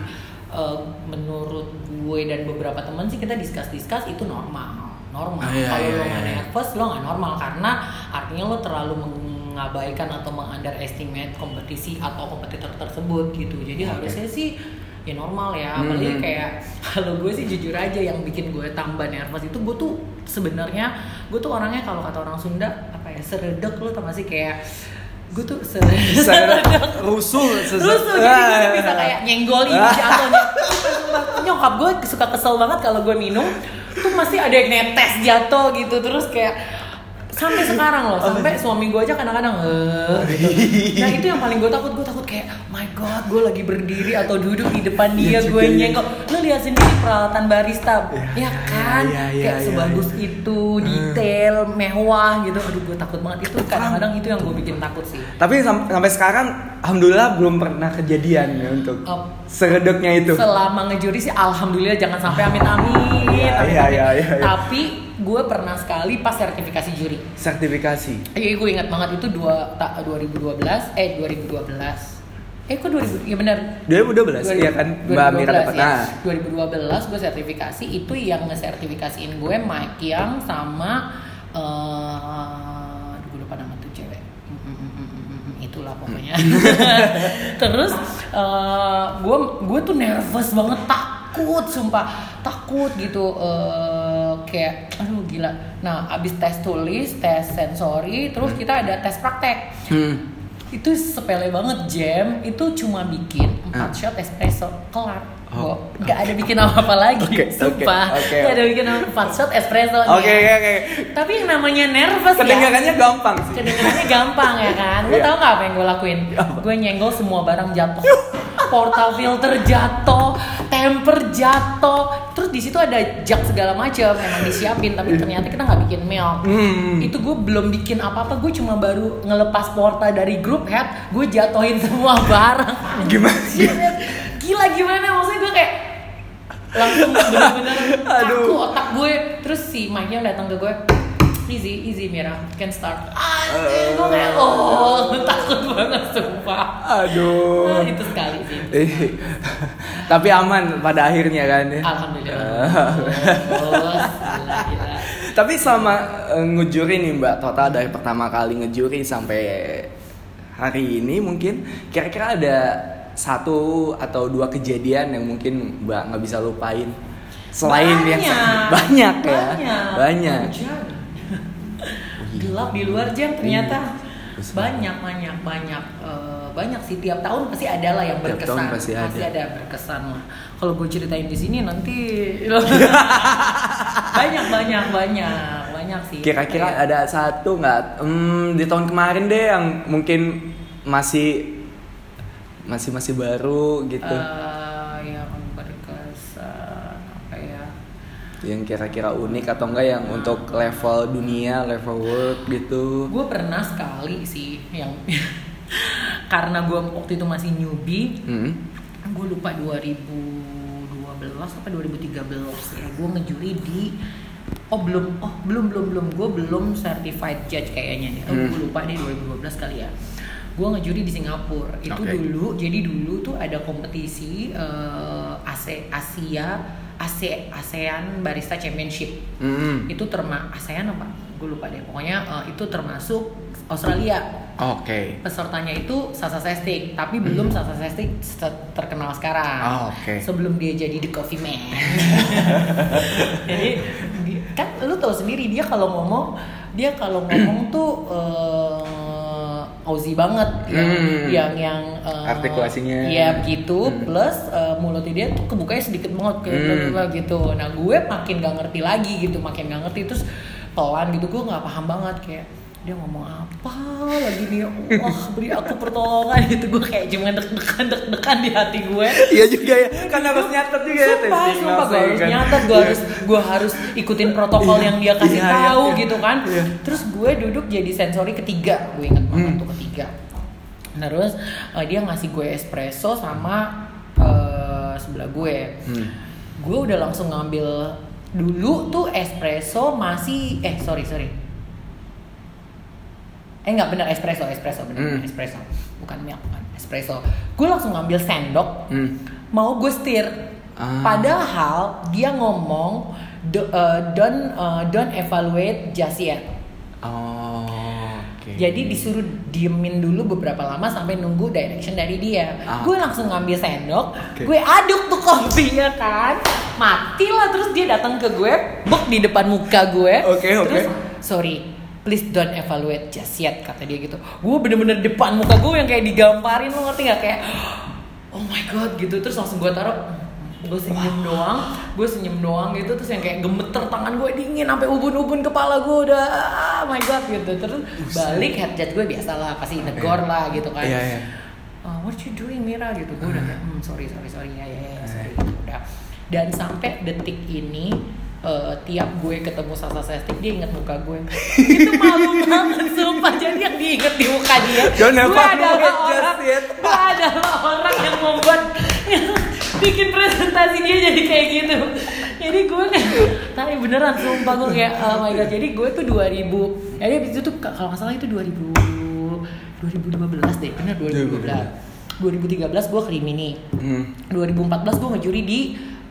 S2: Eh, menurut gue dan beberapa teman sih kita discuss itu normal. Normal.
S1: Ah, iya,
S2: kalau
S1: iya,
S2: lo nggak
S1: iya.
S2: nervous lo nggak normal. Karena artinya lo terlalu mengabaikan atau mengunderestimate kompetisi atau kompetitor tersebut gitu. Jadi
S1: Oke.
S2: harusnya sih ya normal ya. Apalagi
S1: Mhm.
S2: kayak kalau gue sih jujur aja yang bikin gue tambah nervous itu gue tuh sebenarnya gue tuh orangnya kalau kata orang Sunda apa ya seredek lo tau gak sih? Kayak gue tuh seredek.
S1: Rusuh
S2: rusuh jadi gue tuh
S1: Ah.
S2: bisa kayak nyenggolin jatuhnya. Nyokap gue suka kesel banget kalau gue minum tuh masih ada yang netes jatuh gitu. Terus kayak sampai sekarang loh sampai suami gue aja kadang-kadang eh gitu. nah itu yang paling gue takut gue takut kayak my god gue lagi berdiri atau duduk di depan dia
S1: Iya
S2: gue
S1: juga, iya.
S2: nyenggol lu lihat sendiri peralatan barista
S1: Iya.
S2: ya kan
S1: Iya, iya,
S2: kayak
S1: iya,
S2: sebagus
S1: iya.
S2: itu detail mewah gitu aduh gue takut banget itu kadang-kadang itu yang gue bikin takut sih
S1: Tapi sam- sampai sekarang alhamdulillah belum pernah kejadian ya untuk
S2: Oh.
S1: seredeknya itu.
S2: selama ngejuri sih alhamdulillah jangan sampai amin amin,
S1: Iya,
S2: amin,
S1: iya,
S2: amin.
S1: iya, iya.
S2: tapi gue pernah sekali pas sertifikasi juri.
S1: Sertifikasi.
S2: Iya, gue ingat banget itu dua ta, 2012 eh 2012 eh kok 2000 ya benar
S1: 2012 iya kan Mbak Mira dapat.
S2: ya.
S1: Nah,
S2: 2012 gue sertifikasi itu yang ngesertifikasiin gue Mike Yang sama eh aduh, gue lupa nama tuh cewek. Itulah pokoknya. Terus eh, gue gue tuh nervous banget takut sumpah takut gitu eh, kayak aduh gila nah abis tes tulis tes sensori terus kita ada tes praktek
S1: hmm.
S2: itu sepele banget jam itu cuma bikin 4
S1: Ah.
S2: shot espresso kelar
S1: Oh,
S2: nggak ada bikin apa-apa lagi
S1: Oke,
S2: sumpah
S1: oke, oke.
S2: nggak ada bikin apa 4 shot espresso
S1: Oke,
S2: nih.
S1: oke, oke.
S2: tapi yang namanya nervous ya
S1: Kedengarannya gampang sih.
S2: kedengarannya gampang ya kan lu
S1: Iya.
S2: tau nggak apa yang gue lakuin gue nyenggol semua barang jatuh portal filter jatuh temper jatuh terus di situ ada jug segala macam emang disiapin tapi ternyata kita nggak bikin meal
S1: Hmm.
S2: itu gue belum bikin apa-apa gue cuma baru ngelepas porta dari grup head gue jatuhin semua barang
S1: Gimana?
S2: Gila, gila gimana maksudnya gue kayak langsung bener-bener
S1: Aduh.
S2: kaku otak gue terus si Mike yang datang ke gue easy easy Mira can start Anjir, gue kayak oh takut banget sumpah
S1: Aduh.
S2: Nah, itu sekali sih itu.
S1: Eh, Tapi aman pada akhirnya kan ya.
S2: alhamdulillah gila, gila.
S1: Tapi selama eh, ngejuri nih Mbak, total dari pertama kali ngejuri sampai hari ini mungkin kira-kira ada satu atau dua kejadian yang mungkin mbak nggak bisa lupain selain yang
S2: Banyak.
S1: banyak ya
S2: Banyak.
S1: banyak.
S2: Gelap di luar jam ternyata
S1: Iya.
S2: banyak banyak banyak Eh, banyak sih. Tiap tahun pasti ada lah yang
S1: Tiap
S2: berkesan.
S1: tahun pasti ada.
S2: berkesan lah. Kalau gue ceritain di sini nanti banyak banyak banyak banyak sih.
S1: Kira-kira
S2: Kayak-
S1: ada satu nggak? Hmm, di tahun kemarin deh yang mungkin masih masih masih baru gitu.
S2: Eh, yang berkesan apa ya
S1: yang kira-kira unik atau enggak yang untuk level dunia level world gitu
S2: gue pernah sekali sih yang karena gue waktu itu masih newbie
S1: hmm.
S2: gue lupa 2012 apa 2013 ya gue ngejuri di oh belum oh belum belum belum gue belum certified judge kayaknya nih oh,
S1: Hmm.
S2: gue lupa nih 2012 kali ya gue ngejuri di Singapura itu
S1: Oke.
S2: dulu jadi dulu tuh ada kompetisi AC Asia ASEAN Barista Championship
S1: Hmm.
S2: itu terma ASEAN apa gue lupa deh pokoknya eh, itu termasuk Australia
S1: oke
S2: pesertanya itu Sasa Sestik, tapi belum Sasa Sestik se- terkenal sekarang.
S1: Oh, oke.
S2: Sebelum dia jadi The Coffee Man. jadi di- kan lu tahu sendiri dia kalau ngomong, dia kalau ngomong tuh eh, Aussie banget yang
S1: Hmm.
S2: yang yang eh,
S1: Artikulasinya.
S2: Iya begitu,
S1: Hmm.
S2: plus eh, mulutnya dia tuh kebukanya sedikit banget kayak
S1: Hmm.
S2: gitu. Nah, gue makin gak ngerti lagi gitu, makin gak ngerti terus pelan gitu gue nggak paham banget kayak dia ngomong apa lagi nih wah beri aku pertolongan gitu gue kayak cuma deg-degan deg-degan di hati gue
S1: iya juga ya kan harus nyatet juga ya
S2: Sumpah, sumpah gue harus
S1: kan.
S2: nyatet, gue harus gue harus ikutin protokol
S1: Iya,
S2: yang dia kasih
S1: iya, iya,
S2: tahu
S1: iya.
S2: gitu kan.
S1: Iya.
S2: Terus gue duduk jadi sensori ketiga, gue inget banget
S1: Hmm.
S2: tuh ketiga. Nah, Terus eh, dia ngasih gue espresso sama eh, sebelah gue.
S1: Hmm.
S2: Gue udah langsung ngambil dulu tuh espresso masih eh sorry sorry. Eh nggak bener espresso espresso bener
S1: Hmm.
S2: espresso bukan milk bukan espresso. Gue langsung ngambil sendok
S1: Hmm.
S2: mau gue setir.
S1: Ah.
S2: Padahal dia ngomong "Do- uh, don't uh, don't evaluate just yet.
S1: oh
S2: Jadi disuruh diemin dulu beberapa lama sampai nunggu direction dari dia.
S1: Ah.
S2: Gue langsung ngambil sendok,
S1: Oke.
S2: gue aduk tuh kopinya kan, mati lah terus dia datang ke gue, bek di depan muka gue.
S1: Oke, oke.
S2: Terus sorry, please don't evaluate just yet kata dia gitu. Gue bener-bener depan muka gue yang kayak digamparin lo ngerti gak kayak oh my god gitu. Terus langsung gue taruh gue senyum doang, gue senyum doang gitu. Terus yang kayak gemeter tangan gue dingin sampai ubun-ubun kepala gue udah oh my god gitu. Terus balik head judge gue biasa lah pasti negor lah gitu kan.
S1: Iya, iya.
S2: "Uh, what you doing Mira? gitu. Gue udah kayak hmm, sorry sorry sorry. Ya ya ya sorry. Gitu, udah. Dan sampai detik ini eh, tiap gue ketemu Sasa Sestik dia inget muka gue. Itu malu banget sumpah. Jadi yang diinget di muka dia
S1: Don't
S2: gue adalah orang gue adalah orang yang membuat yang bikin presentasi dia jadi kayak gitu. Jadi gue kayak tapi beneran sumpah gue kayak oh my god. Jadi gue tuh 2000 jadi abis itu tuh kalau nggak salah itu 2000 2012 deh bener 2012 2013 gue ke Rimini.
S1: Hmm.
S2: 2014 gue ngejuri di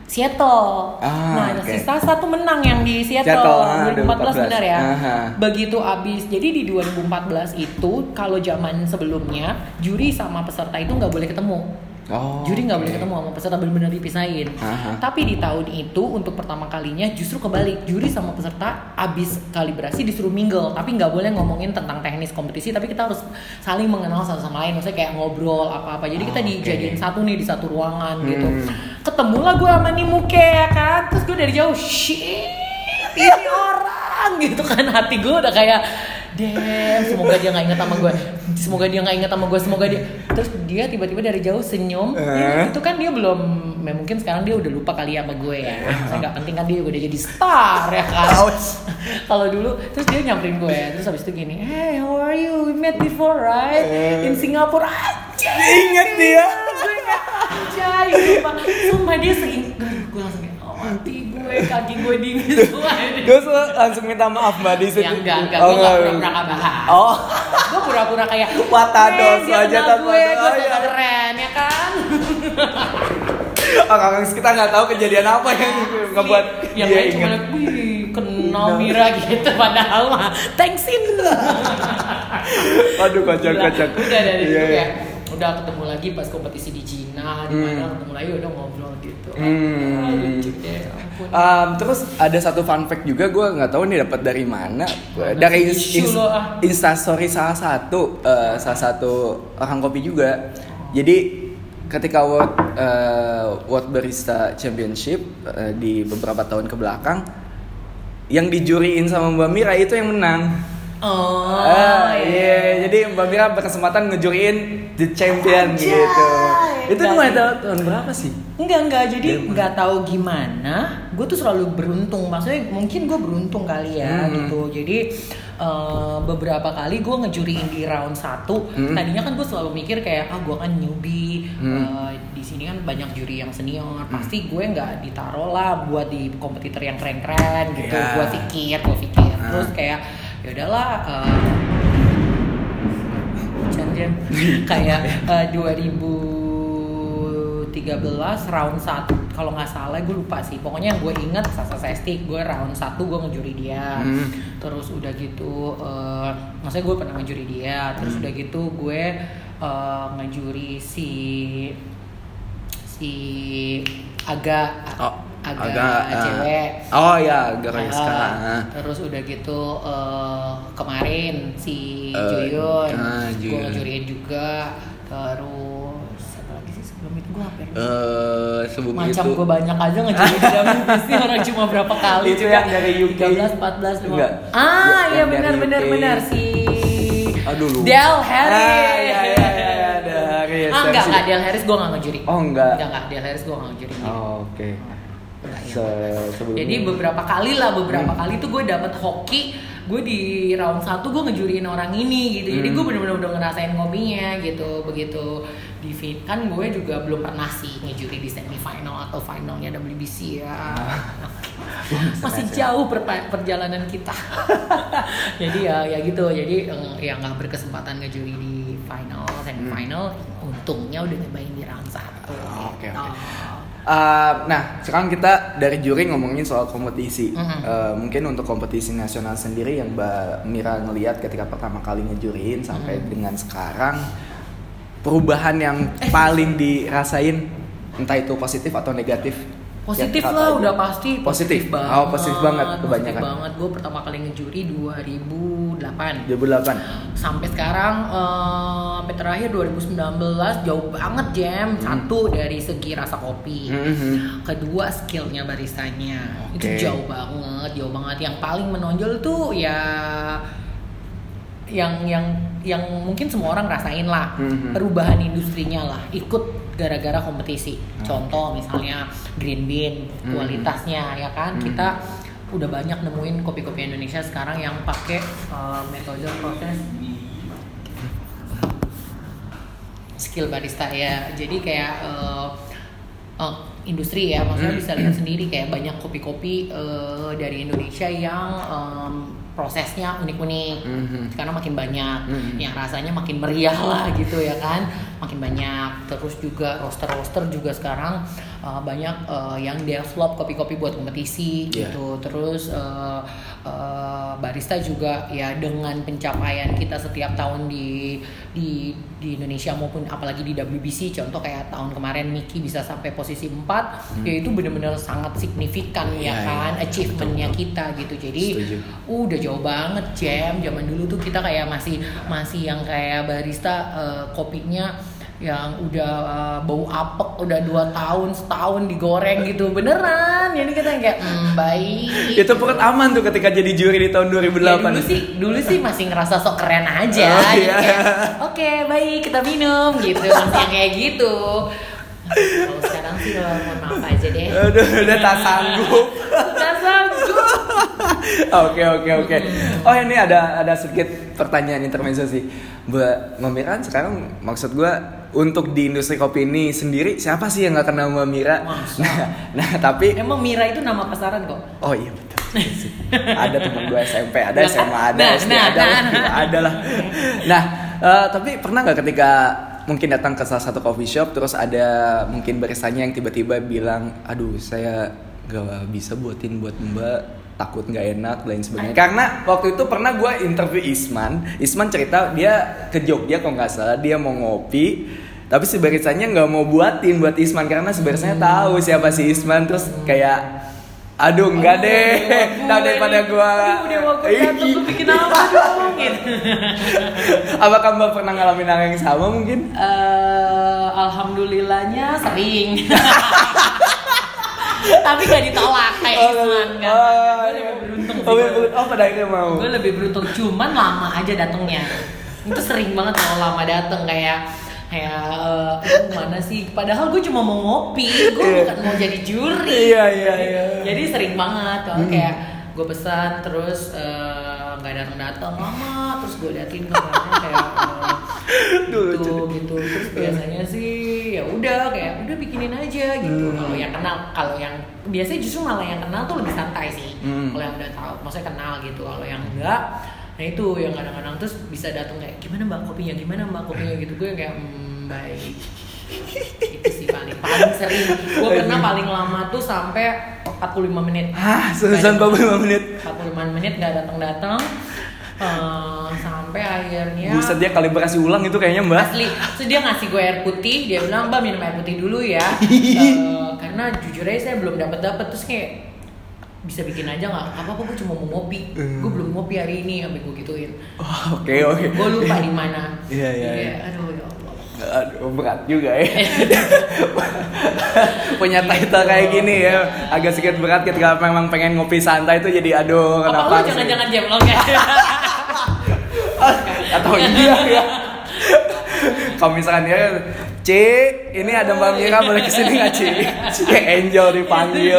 S2: Seattle.
S1: Ah,
S2: nah,
S1: oke.
S2: si Sasa tuh menang yang di Seattle,
S1: Seattle, ah,
S2: 2014 benar ya.
S1: Aha.
S2: Begitu abis, jadi di 2014 itu kalau zaman sebelumnya juri sama peserta itu nggak boleh ketemu.
S1: Oh,
S2: juri nggak
S1: oke.
S2: boleh ketemu sama peserta benar-benar dipisahin.
S1: Aha.
S2: Tapi di tahun itu untuk pertama kalinya justru kebalik, juri sama peserta abis kalibrasi disuruh mingle, tapi nggak boleh ngomongin tentang teknis kompetisi, tapi kita harus saling mengenal satu sama lain, maksudnya kayak ngobrol apa-apa. Jadi kita
S1: Oh, oke.
S2: dijadiin satu nih di satu ruangan
S1: Hmm.
S2: gitu. Ketemulah gue sama nih Muke ya kan, terus gue dari jauh, shit ini orang gitu kan hati gue udah kayak Damn, semoga dia nggak inget sama gue. Semoga dia nggak inget sama gue. Semoga dia. Terus dia tiba-tiba dari jauh senyum.
S1: Eh.
S2: Itu kan dia belum. ya mungkin sekarang dia udah lupa kali ya sama gue ya. Saya nggak penting kan dia udah jadi star ya kan. Kalau dulu terus dia nyamperin gue. Terus habis itu gini, Hey, how are you? We met before, right?
S1: Eh.
S2: In Singapore. Aja.
S1: Ingat dia.
S2: Gue kayak anjay, sumpah. Dia sering. Gue langsung kayak, mati gue, kaki gue dingin semua.
S1: Gue langsung minta maaf mbak di situ.
S2: Ya enggak, enggak,
S1: Oh,
S2: gue
S1: enggak.
S2: pura-pura gak bahas
S1: Oh.
S2: Gue pura-pura kayak
S1: Watados
S2: "Eh, dia
S1: aja tanpa
S2: gue, gue
S1: ya."
S2: keren ya kan
S1: Oh, Kakak, kita nggak tahu kejadian apa yang ngebuat
S2: Yang
S1: dia
S2: cuma
S1: ingat.
S2: wih kenal Mira gitu Padahal mah thanksin
S1: Aduh kocak
S2: Gila.
S1: kocak.
S2: Udah dari
S1: Iya,
S2: itu
S1: iya.
S2: ya udah ketemu lagi pas kompetisi di Cina di mana
S1: Hmm.
S2: ketemu lagi udah ngobrol gitu
S1: Hmm.
S2: ah, lucu deh ampun
S1: Um, terus ada satu fun fact juga gue nggak tahu nih dapat dari mana
S2: Mana
S1: dari ins-
S2: ah.
S1: instastory salah satu eh, salah satu orang kopi juga jadi ketika World eh, World Barista Championship eh, di beberapa tahun ke belakang yang dijuriin sama Mbak Mira itu yang menang
S2: oh
S1: Ah, iya, jadi Mbak Mira berkesempatan ngejuriin the champion
S2: Anjay.
S1: gitu. Itu
S2: Berarti-
S1: tahun, tahun berapa sih?
S2: Enggak enggak jadi
S1: Dia-
S2: nggak tahu gimana gue tuh selalu beruntung maksudnya mungkin gue beruntung kali ya
S1: Hmm.
S2: gitu jadi eh, beberapa kali gue ngejuriin di round 1
S1: Hmm.
S2: tadinya kan gue selalu mikir kayak ah gue kan newbie
S1: Hmm.
S2: eh, di sini kan banyak juri yang senior pasti gue nggak ditaruh lah buat di kompetitor yang keren-keren gitu
S1: Iya.
S2: gue pikir gue pikir
S1: Ah.
S2: terus kayak ya udahlah eh, hujan jam kayak eh, 2013 round 1 kalau nggak salah gue lupa sih. Pokoknya yang gue inget Sasa Sesti gue round 1 gue ngejuri dia.
S1: Hmm.
S2: terus udah gitu eh, maksudnya gue pernah ngejuri dia. Terus
S1: Hmm.
S2: udah gitu gue eh, ngejuri si si aga
S1: Oh,
S2: aga,
S1: agak, eh,
S2: cewek
S1: Oh ya, agak
S2: Ah,
S1: ah.
S2: Terus udah gitu eh, kemarin si
S1: Eh,
S2: Joyon,
S1: ah,
S2: gue ngejuriin juga. Terus apa lagi sih sebelum itu gue apa ya?
S1: Eh, sebelum
S2: Macam
S1: itu
S2: gue banyak aja ngejuri di WBC orang cuma berapa kali
S1: Itu
S2: juga.
S1: yang dari UK.
S2: 13, 14, 15.
S1: Enggak.
S2: Ah iya benar benar benar si
S1: Aduh, lupa.
S2: Del Harris.
S1: Ah, iya, iya, Del Harris.
S2: Ah enggak enggak Del Harris gue nggak ngejuri.
S1: Oh, enggak.
S2: Enggak enggak Del Harris gue nggak ngejuri.
S1: Oh, oke.
S2: Iya.
S1: Se- sebelum
S2: Jadi beberapa kali lah, beberapa
S1: Hmm.
S2: kali tuh gue dapet hoki. Gue di round 1 gue ngejuriin orang ini gitu. Jadi
S1: Hmm.
S2: gue bener-bener udah ngerasain kopinya gitu. Begitu di fin- kan gue juga belum pernah sih ngejuri di semifinal atau finalnya WBC ya. Masih jauh perpa- perjalanan kita. Jadi ya ya gitu. Jadi eh, ya nggak berkesempatan ngejuri di final, semifinal. Untungnya udah nyobain di round 1
S1: Ah, oke,
S2: gitu.
S1: oke. Uh, nah, sekarang kita dari juri ngomongin soal kompetisi.
S2: Mhm.
S1: Uh, mungkin untuk kompetisi nasional sendiri yang Mbak Mira ngelihat ketika pertama kali ngejuriin sampai
S2: Mhm.
S1: dengan sekarang, perubahan yang paling dirasain entah itu positif atau negatif?
S2: Positif lah
S1: aja.
S2: udah pasti
S1: Positif. Oh, positif banget
S2: Positif
S1: kebanyakan.
S2: banget. Gue pertama kali ngejuri 2008.
S1: 2008.
S2: Sampai sekarang eh, sampai terakhir 2019 jauh banget jam.
S1: Hmm.
S2: Satu dari segi rasa kopi.
S1: Mhm.
S2: Kedua skillnya baristanya.
S1: Oke.
S2: Itu jauh banget, jauh banget. Yang paling menonjol tuh ya yang yang yang mungkin semua orang rasain lah
S1: Mhm.
S2: perubahan industrinya lah ikut gara-gara kompetisi contoh misalnya green bean
S1: Mhm.
S2: kualitasnya ya kan
S1: Mhm.
S2: kita udah banyak nemuin kopi-kopi Indonesia sekarang yang pakai uh, metode proses skill barista ya. Jadi kayak uh, uh, industri ya. Maksudnya
S1: Hmm.
S2: bisa lihat sendiri kayak banyak kopi-kopi uh, dari Indonesia yang um, prosesnya unik-unik.
S1: Mhm.
S2: karena makin banyak.
S1: Mhm.
S2: yang rasanya makin meriah lah gitu ya kan. Makin banyak. Terus juga roster-roster juga sekarang uh, banyak uh, yang develop kopi-kopi buat kompetisi
S1: Yeah.
S2: gitu terus uh, uh, barista juga ya dengan pencapaian kita setiap tahun di di di Indonesia maupun apalagi di WBC contoh kayak tahun kemarin Miki bisa sampai posisi 4 ya itu benar-benar sangat signifikan
S1: Hmm. Iya,
S2: ya
S1: iya.
S2: kan achievementnya
S1: Betul,
S2: kita gitu jadi
S1: Setuju.
S2: udah jauh banget jam zaman dulu tuh kita kayak masih masih yang kayak barista eh, kopinya yang udah eh, bau apek udah dua tahun setahun digoreng gitu. Beneran. Jadi kita yang kayak hmm, baik.
S1: Itu perut aman tuh ketika jadi juri di tahun 2008.
S2: Ya, dulu sih dulu sih masih ngerasa sok keren aja.
S1: Oh, iya.
S2: kayak, oke baik kita minum gitu. Masih yang kayak gitu. Kalau sekarang sih mohon maaf aja deh.
S1: Aduh, udah tak sanggup.
S2: tak sanggup
S1: Oke oke oke. Oh ini ada ada sedikit pertanyaan intermezzo sih, Mbak Mbak Mira kan sekarang maksud gua untuk di industri kopi ini sendiri siapa sih yang nggak kenal Mbak Mira?
S2: Masa?
S1: Nah, nah tapi
S2: emang Mira itu nama pasaran kok
S1: oh iya betul. ada teman gue SMP, ada
S2: Nah,
S1: SMA, ada
S2: nah,
S1: SD,
S2: nah,
S1: ada,
S2: nah,
S1: lah,
S2: nah.
S1: ada lah. Nah, eh, tapi pernah nggak ketika mungkin datang ke salah satu coffee shop terus ada mungkin baristanya yang tiba-tiba bilang, aduh saya gak bisa buatin buat mbak takut nggak enak lain sebagainya. Karena waktu itu pernah gue interview Isman. Isman cerita dia ke Jogja kalau nggak salah dia mau ngopi tapi si barisannya nggak mau buatin buat Isman karena si barisannya tahu siapa si Isman. Terus kayak aduh enggak
S2: Aduh,
S1: deh
S2: gue
S1: daripada
S2: datang tuh bikin apa?
S1: Apakah mbak pernah ngalamin hal yang sama mungkin?
S2: Eh, alhamdulillahnya sering. Tapi gak ditolak kayak Isman kan.
S1: oh,
S2: Gue lebih beruntung sih.
S1: oh, ber- oh, pada akhirnya mau
S2: Gue lebih beruntung cuman lama aja datangnya. Itu sering banget kalau lama dateng kayak kayak "Lu mana sih? Padahal gue cuma mau ngopi, gue
S1: Iya.
S2: bukan mau jadi juri.
S1: Iya, iya, iya.
S2: Jadi sering banget kalau
S1: Hmm.
S2: kayak gue pesan terus eh, nggak datang datang lama terus gue liatin kamarnya kayak
S1: Duh,
S2: gitu gitu. Terus biasanya sih ya udah kayak udah bikinin aja gitu.
S1: Hmm.
S2: kalau yang kenal kalau yang biasanya justru malah yang kenal tuh lebih santai sih.
S1: Hmm.
S2: kalau yang udah tahu maksudnya kenal gitu. Kalau yang enggak nah itu yang kadang-kadang terus bisa datang kayak gimana mbak kopinya? Gimana mbak kopinya? Gitu. Gue kayak hmm, baik. Itu sih paling paling sering. Gue pernah paling lama tuh sampai 45 menit.
S1: Ah selesai 45 menit?
S2: 45 menit nggak datang datang sampai akhirnya
S1: Buset dia kalibrasi ulang itu kayaknya mbak.
S2: Asli. Terus dia ngasih gue air putih. Dia bilang mbak minum air putih dulu ya. Eh, karena jujur aja saya belum dapat dapat terus kayak bisa bikin aja nggak? Apa apa gue cuma mau ngopi. Gue belum ngopi hari ini sampai gue gituin.
S1: Oh, oke oke.
S2: Gue lupa di mana.
S1: Iya, iya, iya.
S2: aduh ya Allah
S1: Aduh berat juga ya Punya title kayak gini ya Agak sedikit berat ketika memang pengen ngopi santai itu jadi aduh
S2: apa
S1: kenapa
S2: lu
S1: sih?
S2: jangan-jangan jemlong ya
S1: Atau iya ya Kalau misalkan dia C, ini ada Mbak Mira boleh ke sini nggak Ci? Ci Angel dipanggil.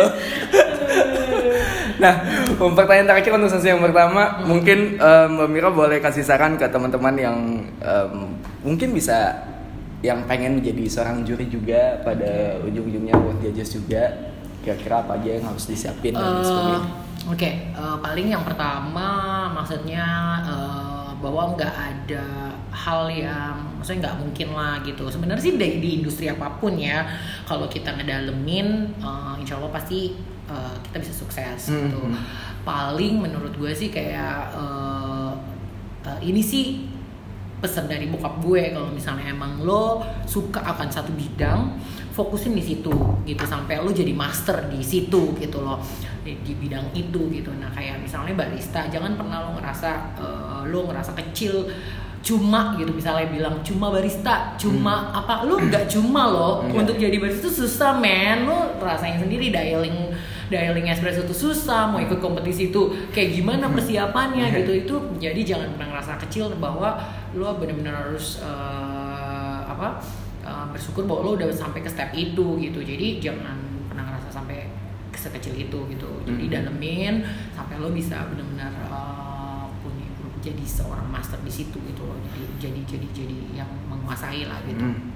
S1: nah, pertanyaan terakhir untuk sesi yang pertama, mungkin eh, Mbak Mira boleh kasih saran ke teman-teman yang em, mungkin bisa yang pengen menjadi seorang juri juga pada ujung-ujungnya buat judges juga. Kira-kira apa aja yang harus disiapin dan lain
S2: Eh,
S1: sebagainya.
S2: Oke, eh, paling yang pertama maksudnya eh, bahwa nggak ada hal yang maksudnya nggak mungkin lah gitu. Sebenarnya sih di, di industri apa pun ya, kalau kita ngedalemin, eh, insya Allah pasti eh, kita bisa sukses
S1: Hmm,
S2: gitu.
S1: hmm.
S2: Paling menurut gue sih kayak eh, eh, ini sih pesan dari bokap gue kalau misalnya emang lo suka akan satu bidang fokusin di situ gitu sampai lo jadi master di situ gitu loh di, di bidang itu gitu. Nah kayak misalnya barista jangan pernah lo ngerasa eh, lo ngerasa kecil cuma gitu misalnya bilang cuma barista cuma apa? Lo nggak cuma lo
S1: Enggak.
S2: untuk jadi barista itu susah men. Lo rasain sendiri dialing dialing espresso itu susah mau ikut kompetisi itu kayak gimana persiapannya gitu. Itu jadi jangan pernah ngerasa kecil bahwa lo benar-benar harus eh, apa eh, bersyukur bahwa lo udah sampai ke step itu gitu jadi jangan pernah ngerasa sampai sekecil itu gitu jadi
S1: Mhm.
S2: dalemin sampai lo bisa benar-benar eh, punya jadi seorang master di situ gitu loh jadi jadi jadi jadi yang menguasai lah gitu
S1: Hmm.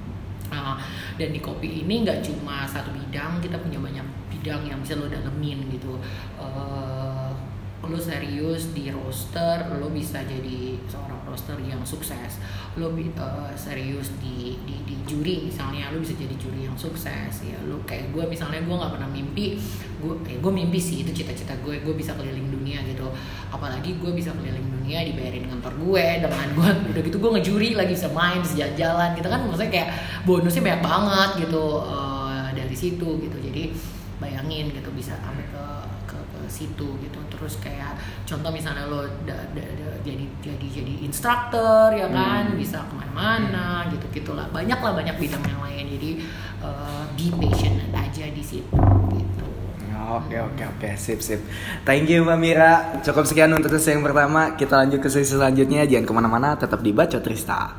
S2: Nah, dan di kopi ini nggak cuma satu bidang, kita punya banyak bidang yang bisa lo dalemin gitu. Eh, lo serius di roaster, lo bisa jadi seorang roaster yang sukses. Lo eh, serius di, di di juri misalnya, lo bisa jadi juri yang sukses. Ya, lo kayak gue misalnya gue nggak pernah mimpi, gue eh, gue mimpi sih itu cita-cita gue, gue bisa keliling dunia gitu. Apalagi gue bisa keliling dunia dibayarin kantor gue dengan gue udah gitu gue ngejuri lagi bisa main bisa jalan-jalan gitu kan maksudnya kayak bonusnya banyak banget gitu eh, dari situ gitu jadi bayangin gitu bisa sampai situ gitu terus kayak contoh misalnya lo da- da- da- jadi jadi jadi instruktur ya kan
S1: Hmm.
S2: bisa ke mana-mana gitu gitulah banyak lah banyak bidang yang lain jadi eh, be patient aja di situ gitu
S1: Oke oke oke sip sip. Thank you Mbak Mira. Cukup sekian untuk sesi yang pertama. Kita lanjut ke sesi selanjutnya. Jangan ke mana-mana. Tetap di Bacot Trista.